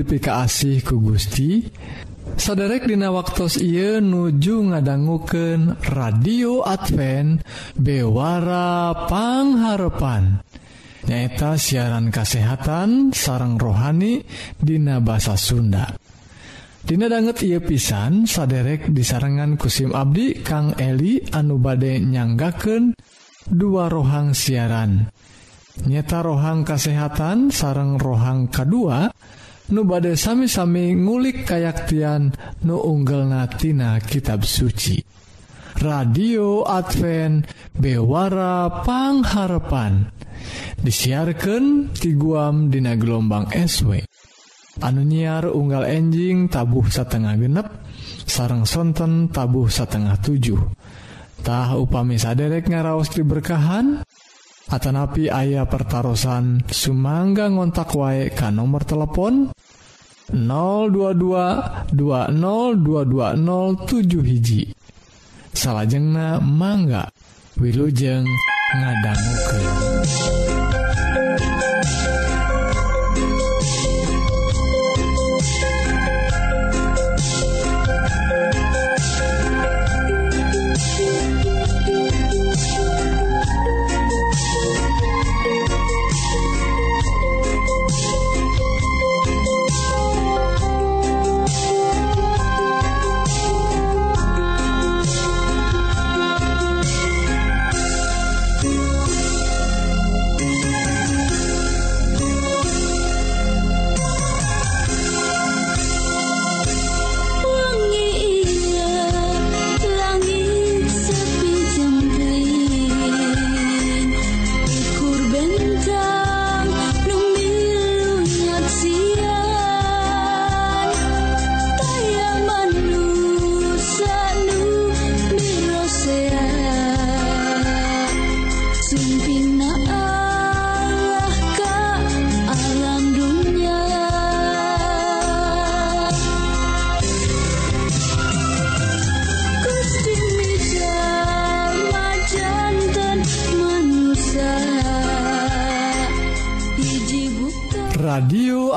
dipikaasih ku Gusti saderek dina waktu Ieu nuju ngadangguken radio Advent bewarapangharpan nyaeta siaran kasehatan sarang rohani Dina bahasa Sunda. Dina banget ia pisan saderek disarangan kusim Abdi Kang Eli anu bade nyanggaken dua rohang siaran. Nyeta rohang kasehatan sarang rohang kedua dan nu badai sami-sami ngulik kayaktian nu unggelnatina kitab suci. Radio Advent bewarapangharpan disiarkan ti guam dina gelombang SW anu nyiar unggal enjing tabuh setengah genep sarang sonten tabuh setengah 7tah upami saderek ngaraos diberkahan Atanapi ayah pertaran Sumangga ngontak wae ka nomor telepon 022 202207 hiji salahjengna mangga Wilujeng ngadangguken.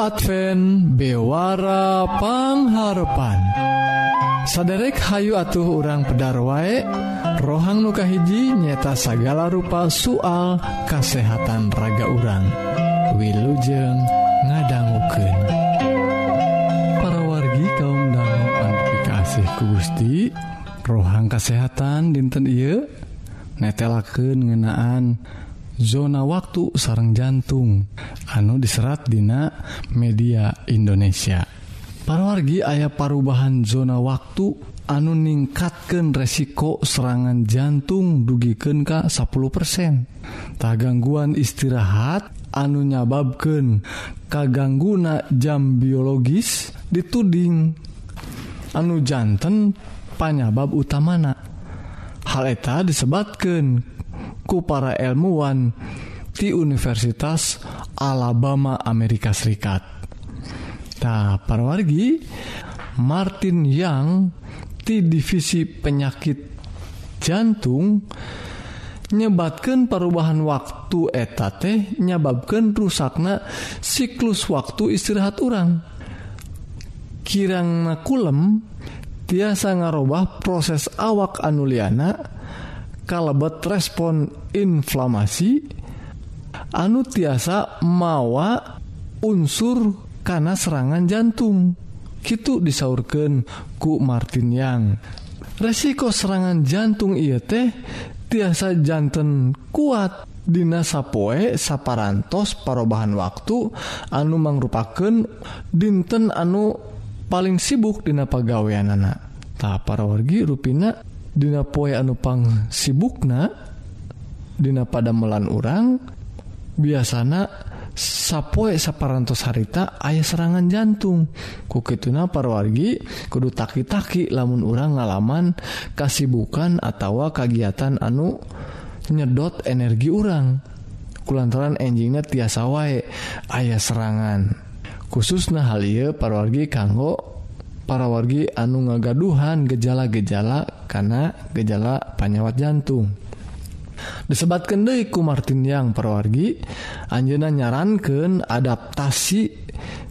Advent bewara pangharapan saderek Hayu atuh urang pedar waek rohang nukahiji nyata sagala rupa soal kasehatan raga urang. Wilujeng ngadangguken para wargi kaum danuanfikasihku Gusti rohang kesehatan dinten Ieu netelaken ngenaan dan zona waktu sarang jantung. Anu diserat Dina media Indonesia. Parwargi ayah perubahan zona waktu anu ningkatkan resiko serangan jantung dugiken Ka 10% tak gangguan istirahat anu nyababken kagangguna jam biologis dituding. Anu jantan utama utamana. Haleta disebatkan ke para ilmuwan di Universitas Alabama Amerika Serikat. Nah parawargi Martin yang di divisi penyakit jantung nyebatkan perubahan waktu eta teh nyababkan rusakna siklus waktu istirahat orang kirang nakulem tiasa ngarubah proses awak anuliana kalebet respon inflamasi. Anu tiasa mawa unsur karena serangan jantung. Gitu disaurkan ku Martin yang. Resiko serangan jantung ia teh tiasa jantan kuat. Dina sapoe saparantos parobahan waktu anu mangrupaken dinten anu paling sibuk Dina pegawaian anak tak para wargi ruina Dina poe anupang sibukna Dina pada melan urang biasanya sappoe saparantos harita ayah serangan jantung. Kukituna parwargi kudu taki-taki lamun urang ngalaman kasibukan atau kegiatan anu nyedot energi urang. Kulantaran enjingnya tiasa wae ayah serangan. Khusus nah hal parwargi kanggo para wargi anu ngagaduhan gejala-gejala karena gejala panyawat jantung. Disebatkan Deiku Martin yang perwargi Anjena nyarankan adaptasi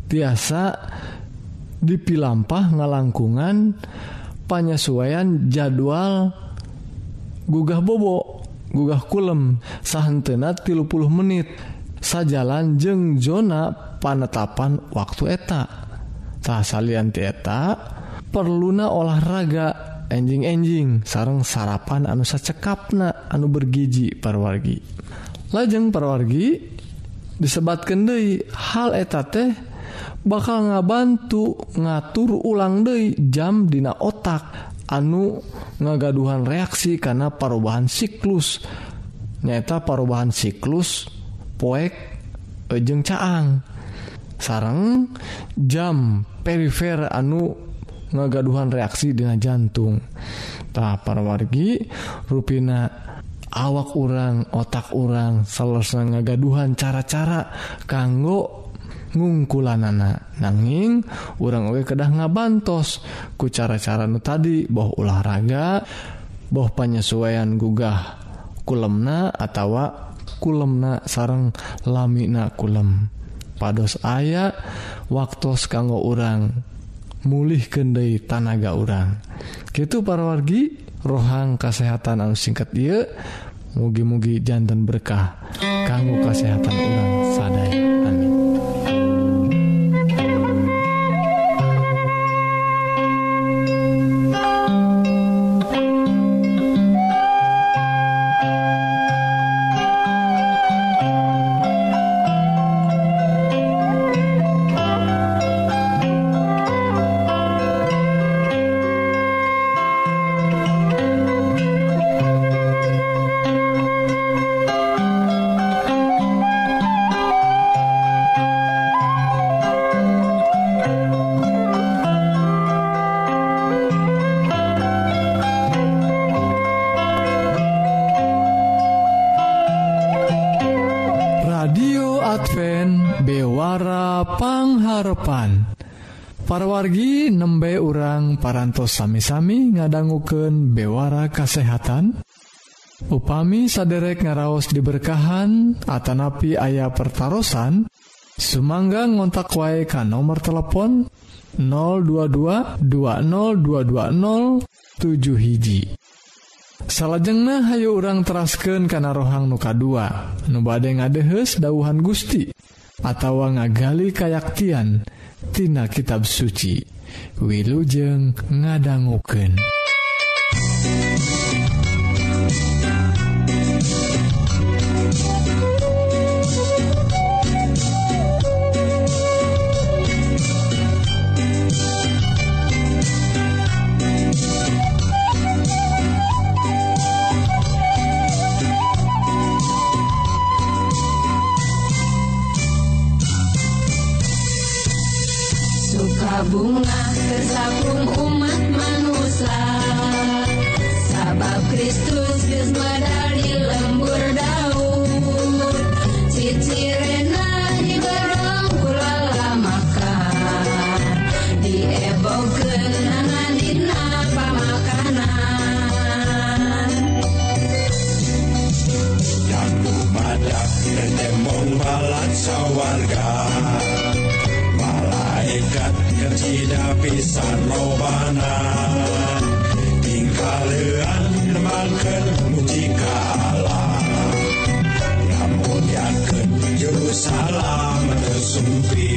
tiasa dipilampah ngalangkungan penyesuaian jadwal gugah bobo gugah kulem sahantena 30 menit sajalan jeng zona panetapan waktu eta. tak salian tieta perluna olahraga. Enjing-enjing sarang sarapan anu sacekapna anu bergiji parwargi. Lajeng parwargi disebat Dei hal eta teh bakal ngabantu ngatur ulang Dei jam Dina otak anu ngagaduhan reaksi karena perubahan siklus. Nyata perubahan siklus poek ejeng caang. sarang jam perifer anu ngagaduhan reaksi dengan jantung. Tahap para wargi ruina awak orang otak orang selesai ngagaduhan cara-cara kanggo ngungkulan anak nanging orang oge kedah ngabantos ku cara-cara nu tadi boh olahraga boh penyesuaian gugah kulemna atau kulemna sarang lamina kulem. supados aya waktu kanggo orang mulih kendai tanaga orang gitu parawargi rohang kesehatan anu singkat ia mugi-mugi jantan berkah kanggo kesehatan orang sadaya. parantos sami-sami ngadangguken bewara kasehatan upami saderek ngaraos diberkahan Atanapi ayah pertaran Sumangga ngontak wae ka nomor telepon 022202207 hiji salahjengnah hayu urang terasken kana rohang nuka 2 nubade ngadehes dauhan Gusti atawa ngagali kayaktian tina kitab suci. wilujeng ngadangguken. bunga kagum umat manusia Sabab Kristus geus medal di lembur daun Cicirena di barang kula maka Diebogeun anandina makanan, Dan umadak dan demong balat sawarga. Kecida pisan robana Tingkalean mangken mujika Allah Yang muliakan Yerusalem tersumpi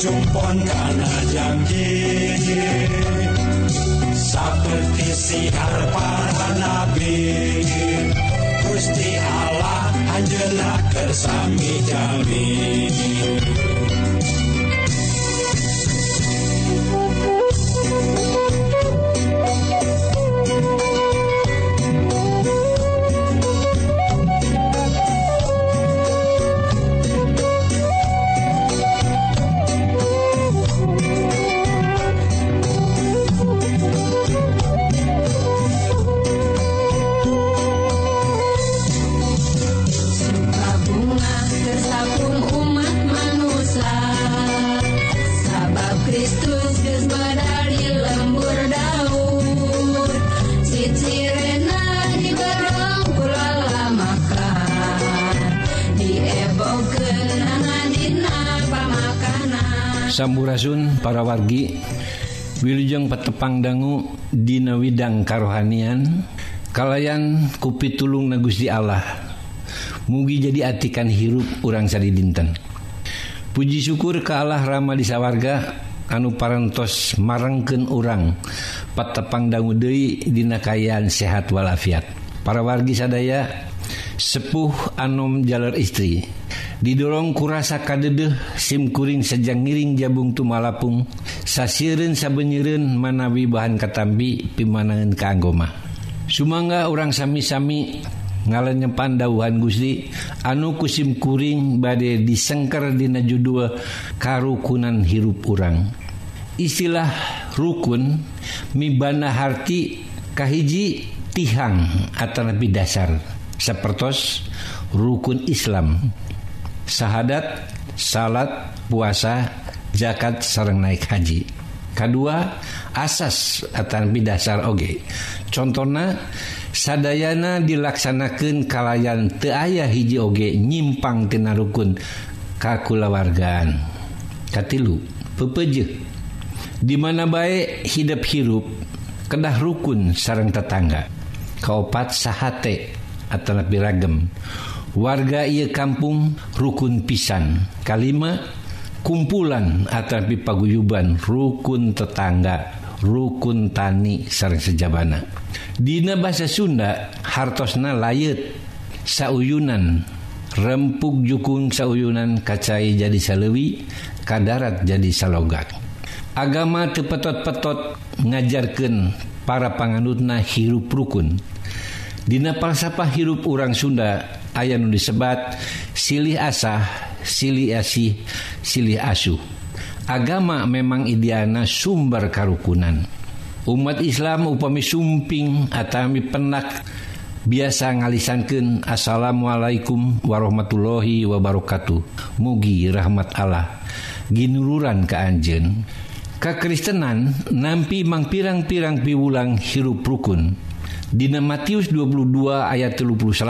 Cumpon karena janji. Seperti siar para nabi. Gusti Allah anjena kersami jamin Samuraun para wargi Wiljeng petepang dangu Dina Widang karohanian kalayan kupi tulung nagus di Allah. Mugi jadi atikan hirup urang sadi dinten Puji syukur ke Allah Rama di sawwarga anu parantos marengken urang patepang dangu Dei Dina kayan sehat walafiat. Para wargi sadaya sepuh anom jalar istri. didorong kurasa kadedeh SIMkuring sejang ngiring jabung tumalapung sasirin sabenyiren manawi bahan katambi pimanangan keanggoma Sumangga orang sami-sami ngalenyepan dauhan Gusti anu kusimkuring bade disengker dina judul karukunan hirup urang. Istilah rukun mibana harti kahiji tihang atau lebih dasar. Sepertos rukun Islam. syahadat salat puasa zakat sarang naik haji. Kedua asas atanpi dasar oge. Contohnya sadayana dilaksanakan kalayan teu aya hiji oge nyimpang tina rukun kakulawargaan katilu pepeje dimana baik hidup hirup kedah rukun sarang tetangga. Kaopat sahate atau lebih ragam warga ia kampung rukun pisan. Kalima kumpulan atrapi paguyuban rukun tetangga rukun tani sarang sejabana. Dina bahasa Sunda hartosna layet sauyunan. Rempuk jukung sauyunan kacai jadi salewi kadarat jadi salogat agama tepetot-petot ngajarkan para panganutna hirup rukun. Dina falsafah hirup orang Sunda aya nu disebat silih asah silih asih silih asuh. Agama memang idiana sumber karukunan. Umat Islam upami sumping atami penak biasa ngalisankan assalamualaikum warahmatullahi wabarakatuh. Mugi rahmat Allah ginururan ke Anjen kekristenan nampi mang pirang-pirang piwulang hirup rukun. Dina Matius 22 ayat 38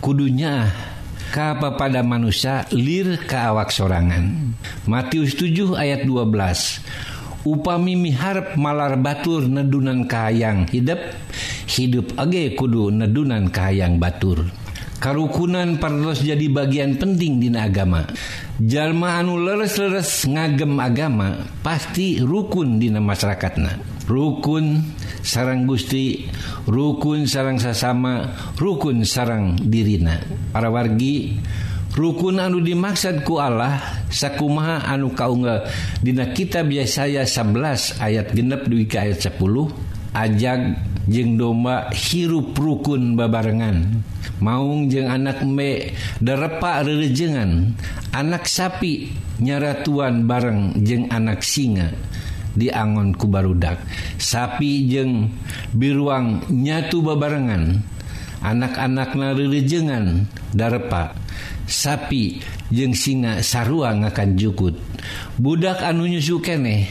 kudunya Kapa pada manusia lir ke awak sorangan. Matius 7 ayat 12 upami miharp malar batur nedunan kahayang hidup hidup age kudu nedunan kahayang batur. karukunan partos jadi bagian penting dina agama. Jalma anu leres-leres ngagem agama pasti rukun dina masyarakatna. Rukun sarang Gusti rukun sarang sesama rukun sarang dirina. Para wargi rukun anu dimaksud ku Allah sakumaha anu kaunggal dina kitab Yesaya 11 ayat genep duwi ke ayat 10 ajag jeung domba hirup rukun babarengan. Maung jeung anak me derepa rerejengan. Anak sapi nyaratuan bareng jeung anak singa. Diangon ku barudak. Sapi jeung biruang nyatu babarengan. Anak-anak narirejengan darepa sapi jeung singa sarua akan jukut. Budak anu nyusu keneh.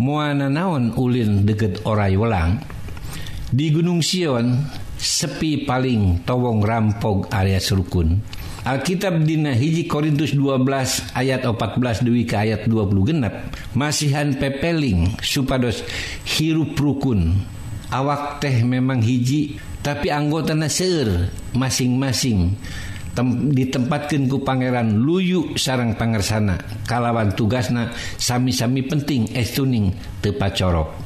muana naon Ulin deket oray welang. Di Gunung Sion sepi paling towong rampog area surukun Alkitab Dina hiji Korintus 12 ayat 14 Dewi ke ayat 20 genap masihan pepeling supados hirup rukun. Awak teh memang hiji tapi anggotana seeur masing-masing. tem ditempatkan ku Pangeran luyu sarang Pangersana. Kalawan tugasna sami-sami penting estuning tepacorok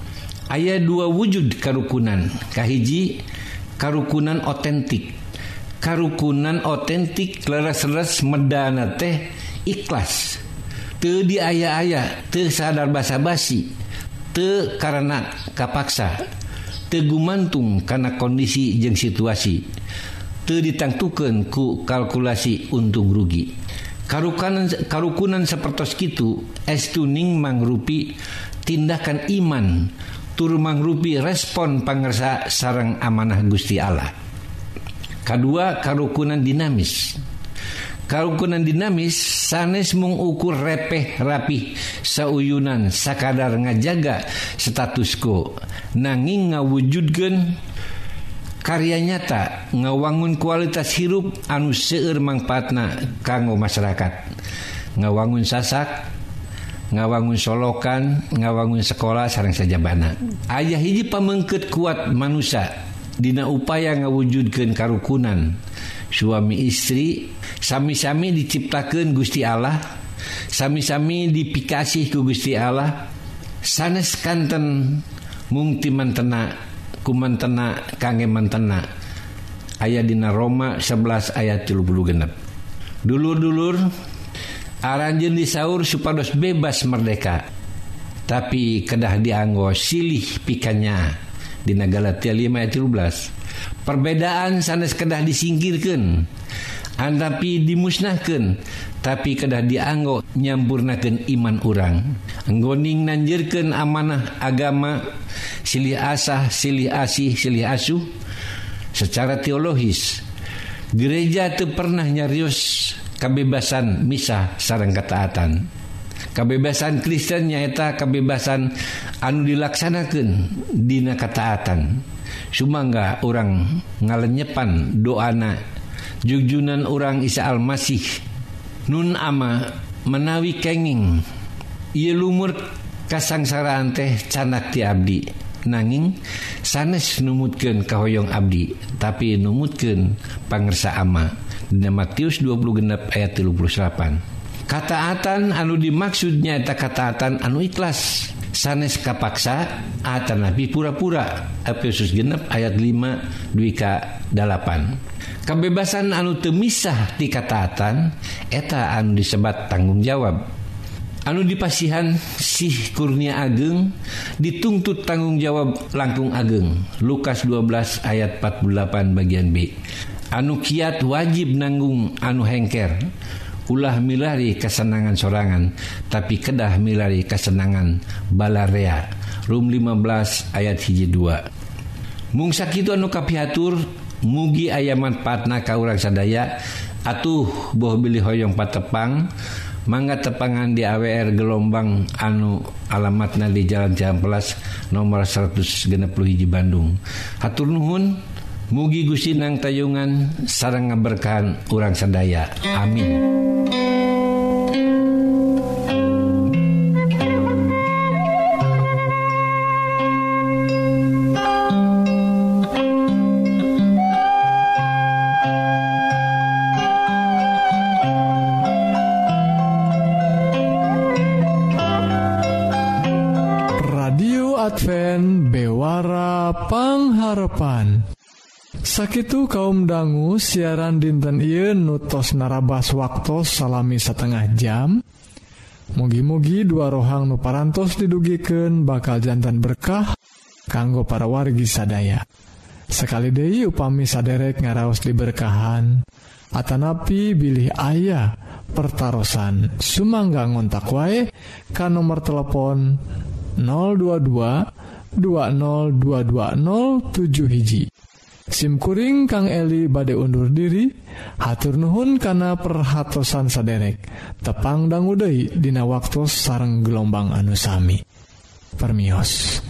ayat dua wujud karukunan. Kahiji karukunan otentik. Karukunan otentik leres-leres medana teh ikhlas. Te di ayah-ayah te sadar basa-basi te karena kapaksa tegumantung karena kondisi jeng situasi. ditangtukan ku kalkulasi untung rugi. Karukunan karukunan sepertos kitu estuning mangrupi tindakan iman tur mangrupi respon pangersa sarang amanah Gusti Allah. Kedua karukunan dinamis. Karukunan dinamis sanes mengukur repeh rapih sauyunan sakadar ngajaga status quo. Nanging ngawujudkan karya nyata ngawangun kualitas hirup anu seueur mangfatna kanggo masyarakat. Ngawangun sasak ngawangun solokan ngawangun sekolah sarang sajabana. Ayah hiji pamengket kuat manusia Dina upaya ngawujudkan karukunan. Suami istri sami-sami diciptakan Gusti Allah sami-sami dipikasih ke Gusti Allah. Sanes kanten mungti mantena kumantena kangge mantena ayah dina Roma 11 ayat 30 genep. Dulur-dulur aranjen disaur supados bebas merdeka. Tapi kedah dianggo silih pikannya di Galatia 5 ayat 13 perbedaan sanes kedah disingkirkan tapi dimusnahkan tapi kedah dianggo nyampurnakan iman orang nggoning nanjirkan amanah agama silih asah silih asih silih asuh secara teologis gereja itu pernah nyarius kebebasan misah sarang ketaatan. Kebebasan Kristen nyaeta kebebasan anu dilaksanakan dina ketaatan. Sumangga orang ngalenyepan doana jugjunan orang Isa Almasih Nun ama menawi kenging. ia lumur kasangsaraan teh canak ti Abdi. Nanging sanes numutken kahoyong Abdi tapi numutken pangersa ama. Dina Matius 20 genep ayat 38 kataatan anu dimaksudnya eta kataatan anu ikhlas. Sanes kapaksa atan nabi pura-pura. Efesus genep ayat 5 Dwika 8 kebebasan anu temisah di kataatan eta anu disebat tanggung jawab anu dipasihan sih Kurnia Ageng dituntut tanggung jawab langkung Ageng. Lukas 12 ayat 48 bagian B. Anu kiat wajib nanggung anu hengker. Ulah milari kesenangan sorangan tapi kedah milari kesenangan balarea. Rum 15 ayat hiji 2 mungsa itu anu kapiatur mugi ayaman patna kaurang sadaya. Atuh boh bilih hoyong patepang mangga tepangan di AWR gelombang anu alamatna di jalan Ciamplas nomor 160 hiji Bandung. Hatur nuhun mugi gusti nang tayungan sarang ngaberkahan urang sadaya. Amin. sakitu kaum dangu siaran dinten Iun nutos narabas waktu salami setengah jam. Mugi-mugi dua rohang nuparantos didugiken bakal jantan berkah kanggo para wargi sadaya. Sekali Dei upami saderek ngaraos diberkahan Atanapi bilih ayah pertaran Sumangga ngontak wae kan nomor telepon 022 202207 hiji. SIMkuring Kang Eli bade undur diri hatur Nuhun kana perhatsan saderek. Tepang dangguudai Dina waktu sareng gelombang anusami Permios.